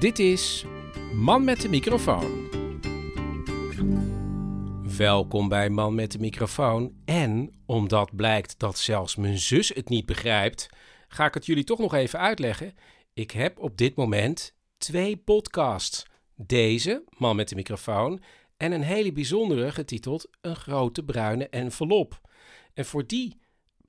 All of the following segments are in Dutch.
Dit is Man met de microfoon. Welkom bij Man met de microfoon. En omdat blijkt dat zelfs mijn zus het niet begrijpt, ga ik het jullie toch nog even uitleggen. Ik heb op dit moment twee podcasts. Deze, Man met de microfoon, en een hele bijzondere getiteld Een grote bruine envelop. En voor die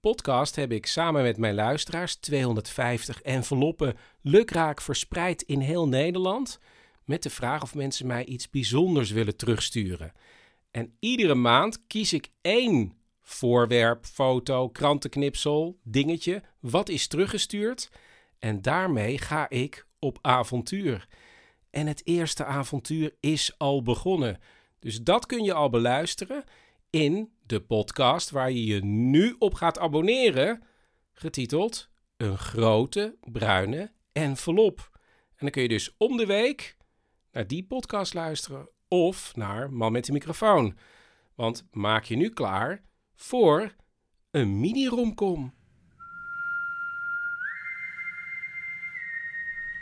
podcast heb ik samen met mijn luisteraars 250 enveloppen lukraak verspreid in heel Nederland. Met de vraag of mensen mij iets bijzonders willen terugsturen. En iedere maand kies ik één voorwerp, foto, krantenknipsel, dingetje wat is teruggestuurd. En daarmee ga ik op avontuur. En het eerste avontuur is al begonnen. Dus dat kun je al beluisteren in de podcast waar je je nu op gaat abonneren, getiteld Een grote bruine envelop. En dan kun je dus om de week naar die podcast luisteren of naar Man met de microfoon. Want maak je nu klaar voor een mini-romcom.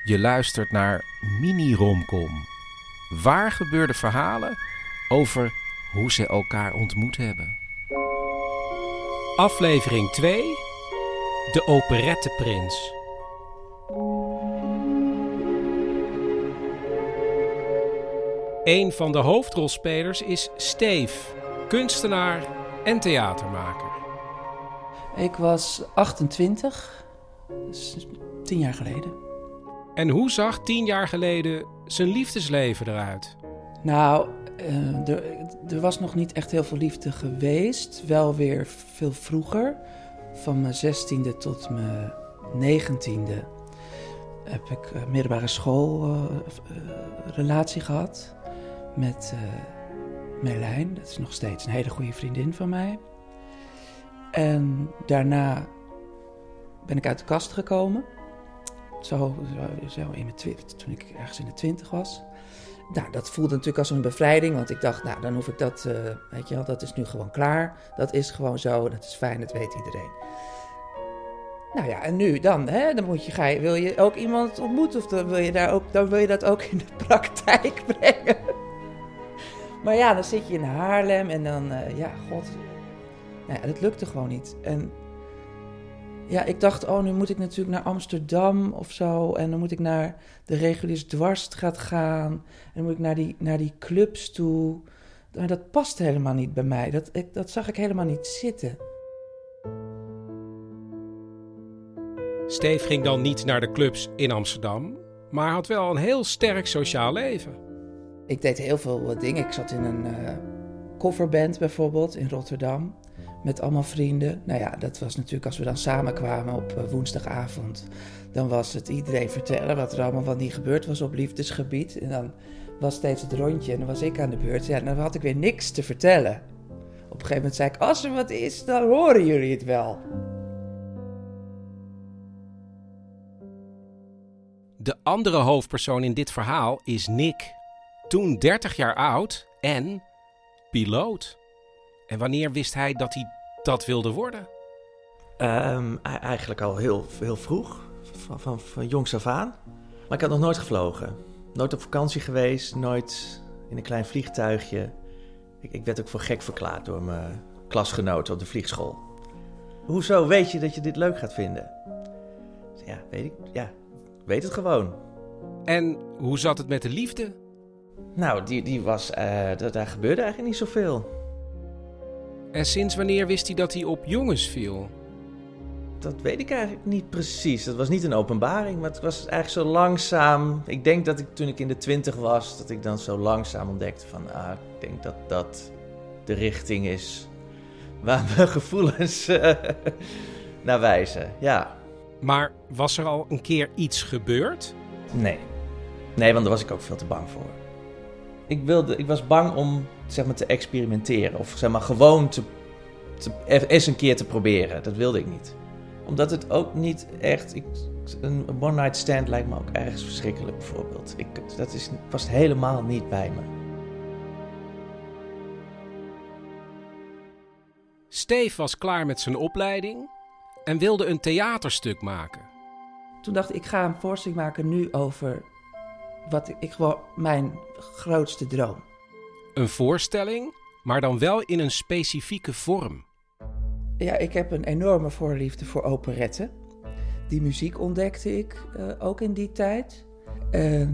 Je luistert naar Mini-romcom. Waar gebeurde verhalen over hoe ze elkaar ontmoet hebben. Aflevering 2: De Operetteprins. Een van de hoofdrolspelers is Steef, kunstenaar en theatermaker. Ik was 28, dus tien jaar geleden. En hoe zag tien jaar geleden zijn liefdesleven eruit? Nou, eh, er, was nog niet echt heel veel liefde geweest. Wel weer veel vroeger. Van mijn zestiende tot mijn negentiende heb ik eh, middelbare school eh, eh, gehad met Merlijn. Dat is nog steeds een hele goede vriendin van mij. En daarna ben ik uit de kast gekomen. Zo, zo, zo in mijn twi- toen ik ergens in de twintig was. Nou, dat voelde natuurlijk als een bevrijding, want ik dacht, nou, dan hoef ik dat, eh, weet je wel, dat is nu gewoon klaar. Dat is gewoon zo, dat is fijn, dat weet iedereen. Nou ja, en nu dan, hè, dan moet je, wil je ook iemand ontmoeten of dan wil je, daar ook, dan wil je dat ook in de praktijk brengen. Maar ja, dan zit je in Haarlem en dan, eh, ja, god, nou ja, dat lukte gewoon niet. En ja, ik dacht, oh, nu moet ik natuurlijk naar Amsterdam of zo. En dan moet ik naar de reguliere dwarsstraat gaan. En dan moet ik naar die, naar die clubs toe. Maar dat past helemaal niet bij mij. Dat, ik, dat zag ik helemaal niet zitten. Steef ging dan niet naar de clubs in Amsterdam, maar had wel een heel sterk sociaal leven. Ik deed heel veel eh, dingen. Ik zat in een eh coverband bijvoorbeeld in Rotterdam. Met allemaal vrienden. Nou ja, dat was natuurlijk als we dan samenkwamen op eh, woensdagavond. Dan was het iedereen vertellen wat er allemaal wel niet gebeurd was op liefdesgebied. En dan was steeds het rondje en dan was ik aan de beurt. Ja, dan had ik weer niks te vertellen. Op een gegeven moment zei ik, als er wat is, dan horen jullie het wel. De andere hoofdpersoon in dit verhaal is Nick. Toen 30 jaar oud en piloot. En wanneer wist hij dat hij dat wilde worden? Ehm, eigenlijk al heel, heel vroeg, van, van, van jongs af aan. Maar ik had nog nooit gevlogen. Nooit op vakantie geweest, nooit in een klein vliegtuigje. Ik, ik werd ook voor gek verklaard door mijn klasgenoten op de vliegschool. Hoezo weet je dat je dit leuk gaat vinden? Ja, weet ik. Ja, weet het gewoon. En hoe zat het met de liefde? Nou, die, die was, uh, daar gebeurde eigenlijk niet zoveel. En sinds wanneer wist hij dat hij op jongens viel? Dat weet ik eigenlijk niet precies. Dat was niet een openbaring, maar het was eigenlijk zo langzaam. Ik denk dat ik toen ik in de twintig was, dat ik dan zo langzaam ontdekte van, ah, ik denk dat dat de richting is waar mijn gevoelens uh, naar wijzen. Ja. Maar was er al een keer iets gebeurd? Nee. Nee, want daar was ik ook veel te bang voor. Ik, wilde, ik was bang om zeg maar, te experimenteren. Of zeg maar gewoon te, te, eens een keer te proberen. Dat wilde ik niet. Omdat het ook niet echt... Ik, een one-night stand lijkt me ook ergens verschrikkelijk bijvoorbeeld. Ik, dat is, past helemaal niet bij me. Steve was klaar met zijn opleiding en wilde een theaterstuk maken. Toen dacht ik, ik ga een voorstelling maken nu over wat ik, gewoon mijn grootste droom. Een voorstelling, maar dan wel in een specifieke vorm. Ja, ik heb een enorme voorliefde voor operetten. Die muziek ontdekte ik uh, ook in die tijd. Uh,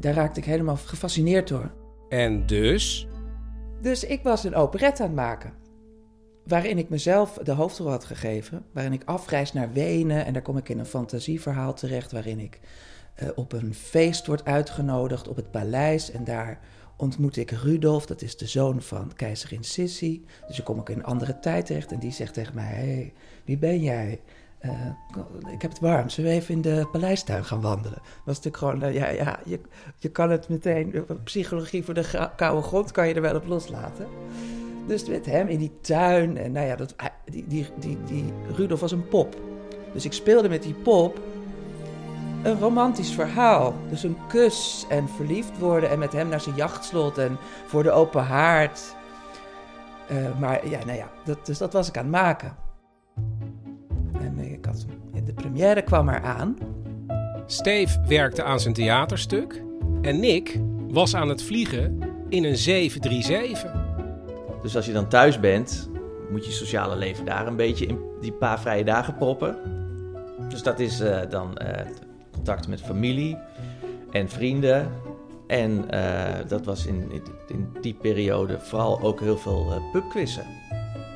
daar raakte ik helemaal gefascineerd door. En dus? Dus ik was een operette aan het maken. Waarin ik mezelf de hoofdrol had gegeven. Waarin ik afreis naar Wenen. En daar kom ik in een fantasieverhaal terecht. Waarin ik op een feest word uitgenodigd op het paleis. En daar ontmoet ik Rudolf, dat is de zoon van keizerin Sissi. Dus ik kom ook in een andere tijd terecht en die zegt tegen mij: hey, wie ben jij? Uh, ik heb het warm, zullen we even in de paleistuin gaan wandelen? Dat is natuurlijk gewoon, uh, ja, ja je, je kan het meteen, psychologie voor de koude grond kan je er wel op loslaten. Dus met hem in die tuin, en nou ja, dat, die, die, die, die Rudolf was een pop. Dus ik speelde met die pop een romantisch verhaal. Dus een kus en verliefd worden en met hem naar zijn jachtslot en voor de open haard. Uh, maar ja, nou ja, dat, dus dat was ik aan het maken. En ik had, de première kwam er aan. Steve werkte aan zijn theaterstuk en Nick was aan het vliegen in een 737. Dus als je dan thuis bent, moet je sociale leven daar een beetje in die paar vrije dagen proppen. Dus dat is uh, dan uh, contact met familie en vrienden. En uh, dat was in, in, die periode vooral ook heel veel uh, pubquizzen.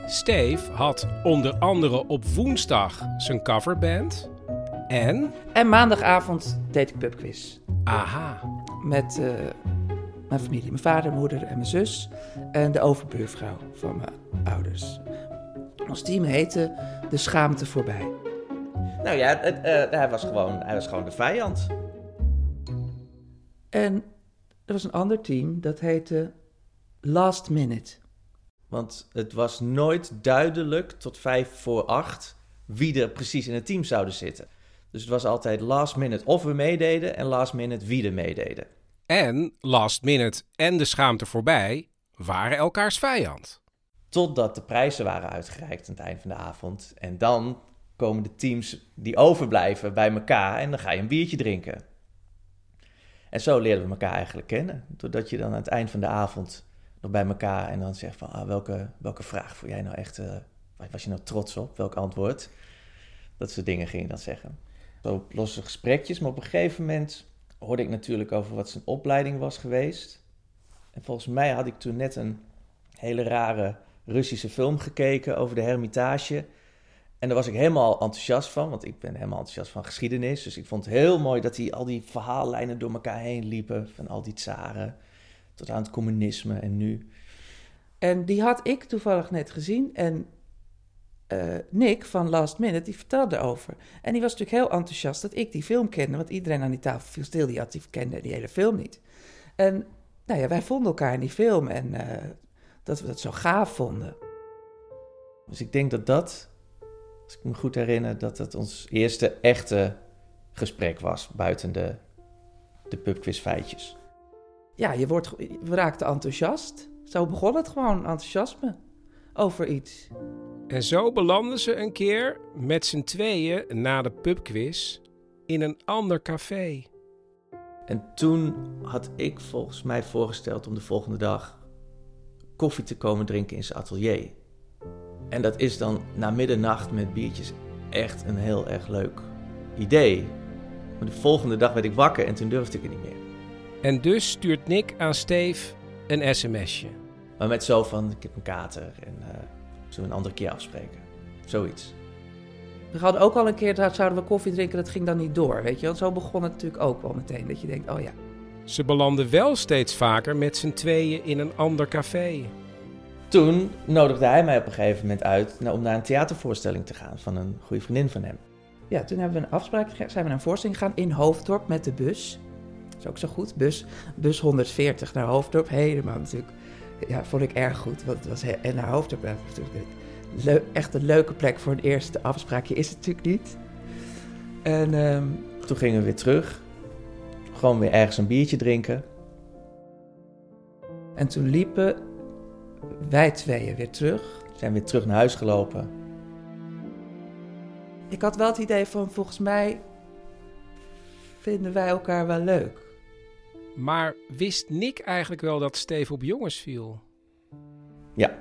Steve had onder andere op woensdag zijn coverband. En? En maandagavond deed ik pubquiz. Aha. Met uh, mijn familie, mijn vader, moeder en mijn zus. En de overbuurvrouw van mijn ouders. Ons team heette De Schaamte Voorbij. Nou ja, het, uh, hij, was gewoon, hij was gewoon de vijand. En er was een ander team dat heette Last Minute. Want het was nooit duidelijk tot vijf voor acht wie er precies in het team zouden zitten. Dus het was altijd last minute of we meededen en last minute wie er meededen. En last minute en de schaamte voorbij waren elkaars vijand. Totdat de prijzen waren uitgereikt aan het eind van de avond. En dan komen de teams die overblijven bij elkaar en dan ga je een biertje drinken. En zo leerden we elkaar eigenlijk kennen. Doordat je dan aan het eind van de avond nog bij elkaar en dan zegt van ah, welke, welke vraag vond jij nou echt, uh, was je nou trots op, welk antwoord? Dat soort dingen ging je dan zeggen. Zo losse gesprekjes, maar op een gegeven moment hoorde ik natuurlijk over wat zijn opleiding was geweest. En volgens mij had ik toen net een hele rare Russische film gekeken over de Hermitage. En daar was ik helemaal enthousiast van, want ik ben helemaal enthousiast van geschiedenis. Dus ik vond het heel mooi dat die, al die verhaallijnen door elkaar heen liepen. Van al die tsaren tot aan het communisme en nu. En die had ik toevallig net gezien. En uh, Nick van Last Minute, die vertelde erover. En die was natuurlijk heel enthousiast dat ik die film kende. Want iedereen aan die tafel viel stil, die had die kende die hele film niet. En nou ja, wij vonden elkaar in die film en uh, dat we dat zo gaaf vonden. Dus ik denk dat dat als ik me goed herinner, dat het ons eerste echte gesprek was buiten de, de pubquiz feitjes. Ja, je wordt, we raakten enthousiast. Zo begon het gewoon, enthousiasme over iets. En zo belanden ze een keer met z'n tweeën na de pubquiz in een ander café. En toen had ik volgens mij voorgesteld om de volgende dag koffie te komen drinken in zijn atelier. En dat is dan na middernacht met biertjes echt een heel erg leuk idee. Maar de volgende dag werd ik wakker en toen durfde ik het niet meer. En dus stuurt Nick aan Steve een sms'je. Maar met zo van, ik heb een kater en uh, zullen we een andere keer afspreken. Zoiets. We hadden ook al een keer, dat zouden we koffie drinken, dat ging dan niet door, weet je. Want zo begon het natuurlijk ook wel meteen, dat je denkt, oh ja. Ze belanden wel steeds vaker met z'n tweeën in een ander café. Toen nodigde hij mij op een gegeven moment uit om naar een theatervoorstelling te gaan van een goede vriendin van hem. Ja, toen hebben we een afspraak zijn we naar een voorstelling gegaan in Hoofddorp met de bus. Dat is ook zo goed. Bus, bus 140 naar Hoofddorp. Helemaal natuurlijk. Ja, vond ik erg goed. Want het was en naar Hoofddorp. Le echt een leuke plek voor een eerste afspraakje is het natuurlijk niet. En ehm, toen gingen we weer terug. Gewoon weer ergens een biertje drinken. En toen liepen wij tweeën weer terug. Zijn weer terug naar huis gelopen. Ik had wel het idee van, volgens mij vinden wij elkaar wel leuk. Maar wist Nick eigenlijk wel dat Steve op jongens viel? Ja.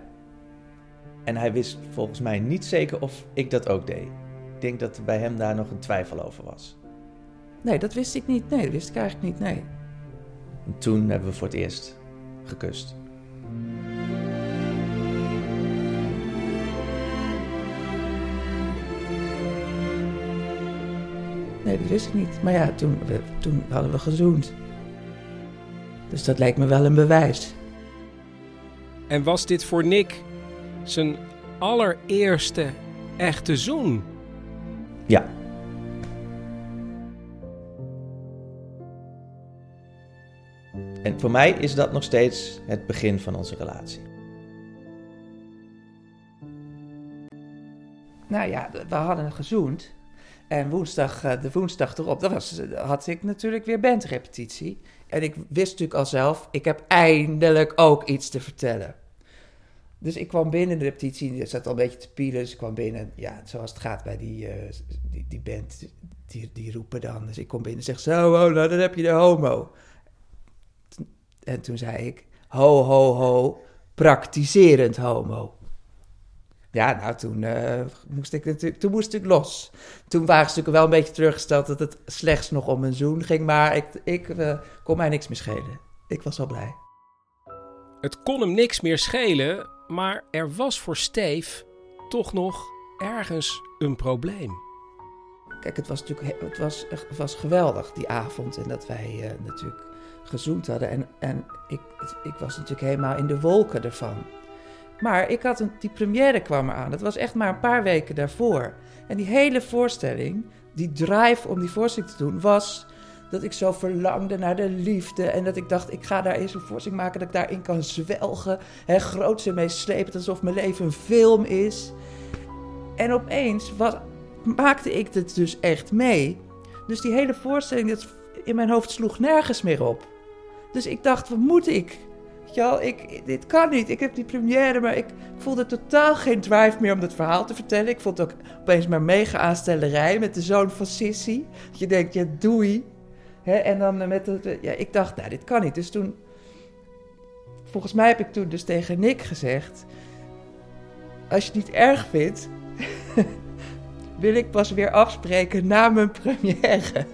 En hij wist volgens mij niet zeker of ik dat ook deed. Ik denk dat er bij hem daar nog een twijfel over was. Nee, dat wist ik niet. Nee, dat wist ik eigenlijk niet. Nee. En toen hebben we voor het eerst gekust. Nee, dat wist ik niet. Maar ja, toen, toen hadden we gezoend. Dus dat lijkt me wel een bewijs. En was dit voor Nick zijn allereerste echte zoen? Ja. En voor mij is dat nog steeds het begin van onze relatie. Nou ja, we hadden gezoend. En woensdag, eh, de woensdag erop, dat was, had ik natuurlijk weer bandrepetitie. En ik wist natuurlijk al zelf, ik heb eindelijk ook iets te vertellen. Dus ik kwam binnen de repetitie, er zat al een beetje te pielen. Dus ik kwam binnen, ja, zoals het gaat bij die, uh, die, die, band, die, die roepen dan. Dus ik kom binnen en zeg zo, oh, nou dan heb je de homo. En toen zei ik, ho, ho, ho, praktiserend homo. Ja, nou, toen, uh, moest ik natuurlijk, toen moest ik los. Toen waren ze natuurlijk wel een beetje teruggesteld dat het slechts nog om een zoen ging. Maar ik, ik uh, kon mij niks meer schelen. Ik was wel blij. Het kon hem niks meer schelen, maar er was voor Steve toch nog ergens een probleem. Kijk, het was natuurlijk het was, het was geweldig die avond en dat wij uh, natuurlijk gezoend hadden. En, en ik, ik was natuurlijk helemaal in de wolken ervan. Maar ik had een, die première kwam eraan. Dat was echt maar een paar weken daarvoor. En die hele voorstelling, die drive om die voorstelling te doen, was dat ik zo verlangde naar de liefde. En dat ik dacht, ik ga daar eens een voorstelling maken dat ik daarin kan zwelgen. Hè, groots en meeslepend, alsof mijn leven een film is. En opeens was, maakte ik het dus echt mee. Dus die hele voorstelling, dat in mijn hoofd sloeg nergens meer op. Dus ik dacht, wat moet ik? Ja, ik, dit kan niet. Ik heb die première, maar ik voelde totaal geen drive meer om dat verhaal te vertellen. Ik vond het ook opeens maar mega aanstellerij met de zoon van Sissy. Dat je denkt, ja, doei. En dan met het, ja, ik dacht, nou, dit kan niet. Dus toen, volgens mij heb ik toen dus tegen Nick gezegd: Als je het niet erg vindt, wil ik pas weer afspreken na mijn première.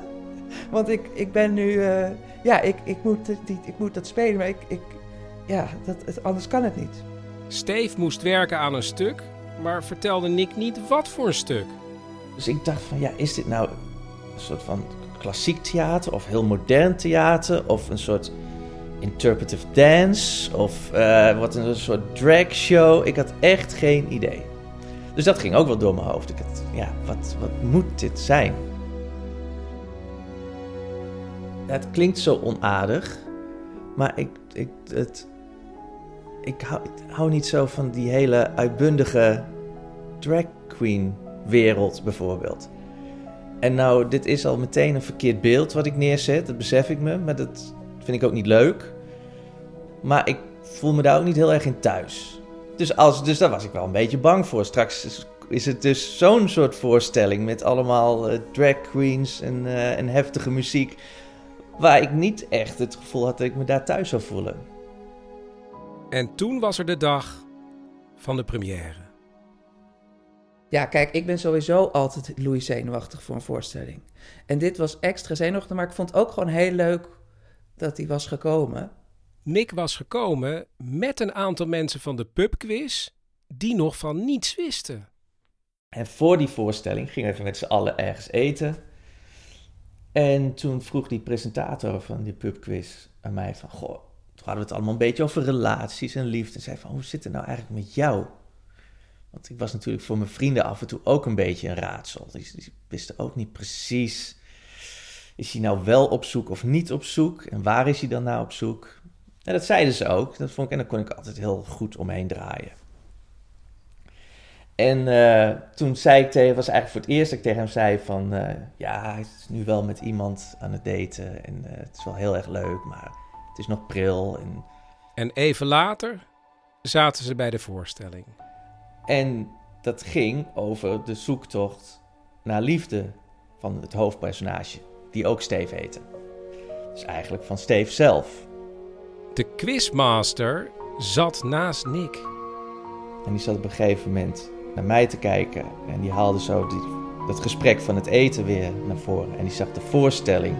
Want ik, ik ben nu. Uh, ja, ik, ik, moet, die, ik moet dat spelen, maar ik, ik, ja, dat, het, anders kan het niet. Steve moest werken aan een stuk, maar vertelde Nick niet wat voor een stuk. Dus ik dacht van, ja, is dit nou een soort van klassiek theater of heel modern theater of een soort interpretive dance of uh, wat een soort drag show? Ik had echt geen idee. Dus dat ging ook wel door mijn hoofd. Ik had, ja, wat, wat moet dit zijn? Het klinkt zo onaardig, maar ik, ik, het, ik, hou, ik hou niet zo van die hele uitbundige drag queen wereld bijvoorbeeld. En nou, dit is al meteen een verkeerd beeld wat ik neerzet, dat besef ik me, maar dat vind ik ook niet leuk. Maar ik voel me daar ook niet heel erg in thuis. Dus, als, dus daar was ik wel een beetje bang voor. Straks is het dus zo'n soort voorstelling met allemaal uh, drag queens en, uh, en heftige muziek waar ik niet echt het gevoel had dat ik me daar thuis zou voelen. En toen was er de dag van de première. Ja, kijk, ik ben sowieso altijd Louis zenuwachtig voor een voorstelling. En dit was extra zenuwachtig, maar ik vond het ook gewoon heel leuk dat hij was gekomen. Nick was gekomen met een aantal mensen van de pubquiz die nog van niets wisten. En voor die voorstelling gingen we met z'n allen ergens eten. En toen vroeg die presentator van die pubquiz aan mij van... Goh, toen hadden we het allemaal een beetje over relaties en liefde. En zei van, hoe zit het nou eigenlijk met jou? Want ik was natuurlijk voor mijn vrienden af en toe ook een beetje een raadsel. Die, wisten ook niet precies... Is hij nou wel op zoek of niet op zoek? En waar is hij dan nou op zoek? En dat zeiden ze ook. Dat vond ik, en daar kon ik altijd heel goed omheen draaien. En uh, toen zei ik tegen, was eigenlijk voor het eerst dat ik tegen hem zei van, uh, ja, hij is nu wel met iemand aan het daten en uh, het is wel heel erg leuk, maar het is nog pril. En, en even later zaten ze bij de voorstelling. En dat ging over de zoektocht naar liefde van het hoofdpersonage, die ook Steve heette. Dus eigenlijk van Steve zelf. De quizmaster zat naast Nick. En die zat op een gegeven moment naar mij te kijken. En die haalde zo die, dat gesprek van het eten weer naar voren. En die zag de voorstelling.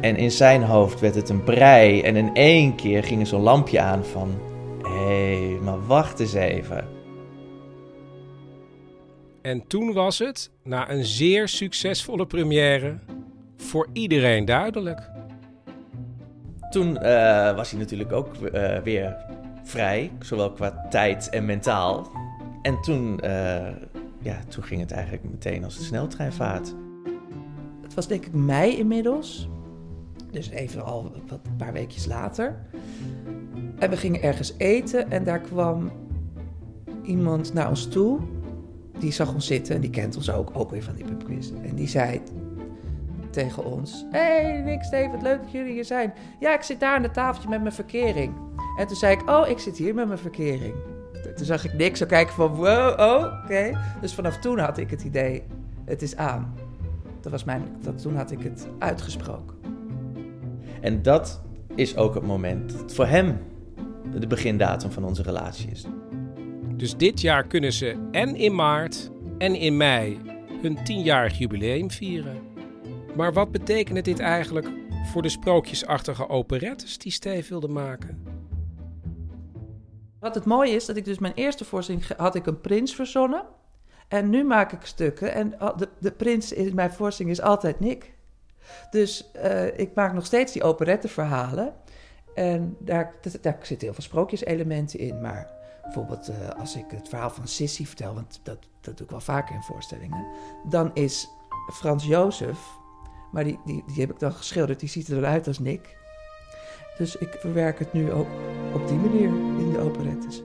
En in zijn hoofd werd het een brei. En in één keer ging er zo'n lampje aan van... Hé, hey, maar wacht eens even. En toen was het, na een zeer succesvolle première, voor iedereen duidelijk. Toen uh, was hij natuurlijk ook uh, weer vrij, zowel qua tijd en mentaal. En toen, uh, ja, toen ging het eigenlijk meteen als de sneltreinvaart. Het was denk ik mei inmiddels. Dus even al een paar weekjes later. En we gingen ergens eten en daar kwam iemand naar ons toe. Die zag ons zitten en die kent ons ook, ook weer van die pubquiz. En die zei tegen ons... hey, Nick, Steven, wat leuk dat jullie hier zijn. Ja, ik zit daar aan de tafeltje met mijn verkering. En toen zei ik, oh, ik zit hier met mijn verkering. Toen zag ik niks zo kijken van, wow, oh, oké. Dus vanaf toen had ik het idee, het is aan. Dat was mijn, dat, toen had ik het uitgesproken. En dat is ook het moment dat voor hem de begindatum van onze relatie is. Dus dit jaar kunnen ze en in maart en in mei hun tienjarig jubileum vieren. Maar wat betekent dit eigenlijk voor de sprookjesachtige operettes die Steve wilde maken? Wat het mooie is, dat ik dus mijn eerste voorstelling had ik een prins verzonnen. En nu maak ik stukken en de, de prins in mijn voorstelling is altijd Nick. Dus uh, ik maak nog steeds die operetteverhalen. En daar, daar zitten heel veel sprookjeselementen in. Maar bijvoorbeeld uh, als ik het verhaal van Sissy vertel, want dat, dat doe ik wel vaker in voorstellingen. Dan is Frans Jozef, maar die, die, die heb ik dan geschilderd, die ziet er eruit als Nick. Dus ik verwerk het nu ook op die manier in de operettes.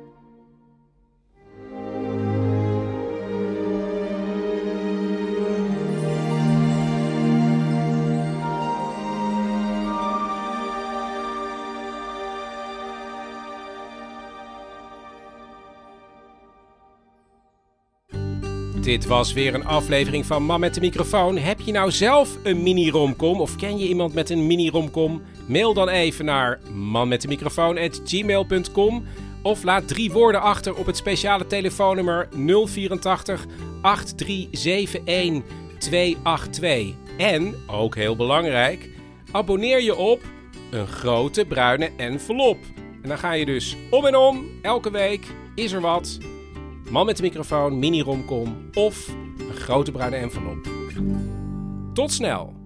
Dit was weer een aflevering van Man met de microfoon. Heb je nou zelf een mini-romcom of ken je iemand met een mini-romcom? Mail dan even naar manmetdemicrofoon@gmail.com of laat drie woorden achter op het speciale telefoonnummer 084 8371 282. En, ook heel belangrijk, abonneer je op een grote bruine envelop. En dan ga je dus om en om, elke week is er wat Man met de microfoon, mini-romcom of een grote bruine envelop. Tot snel!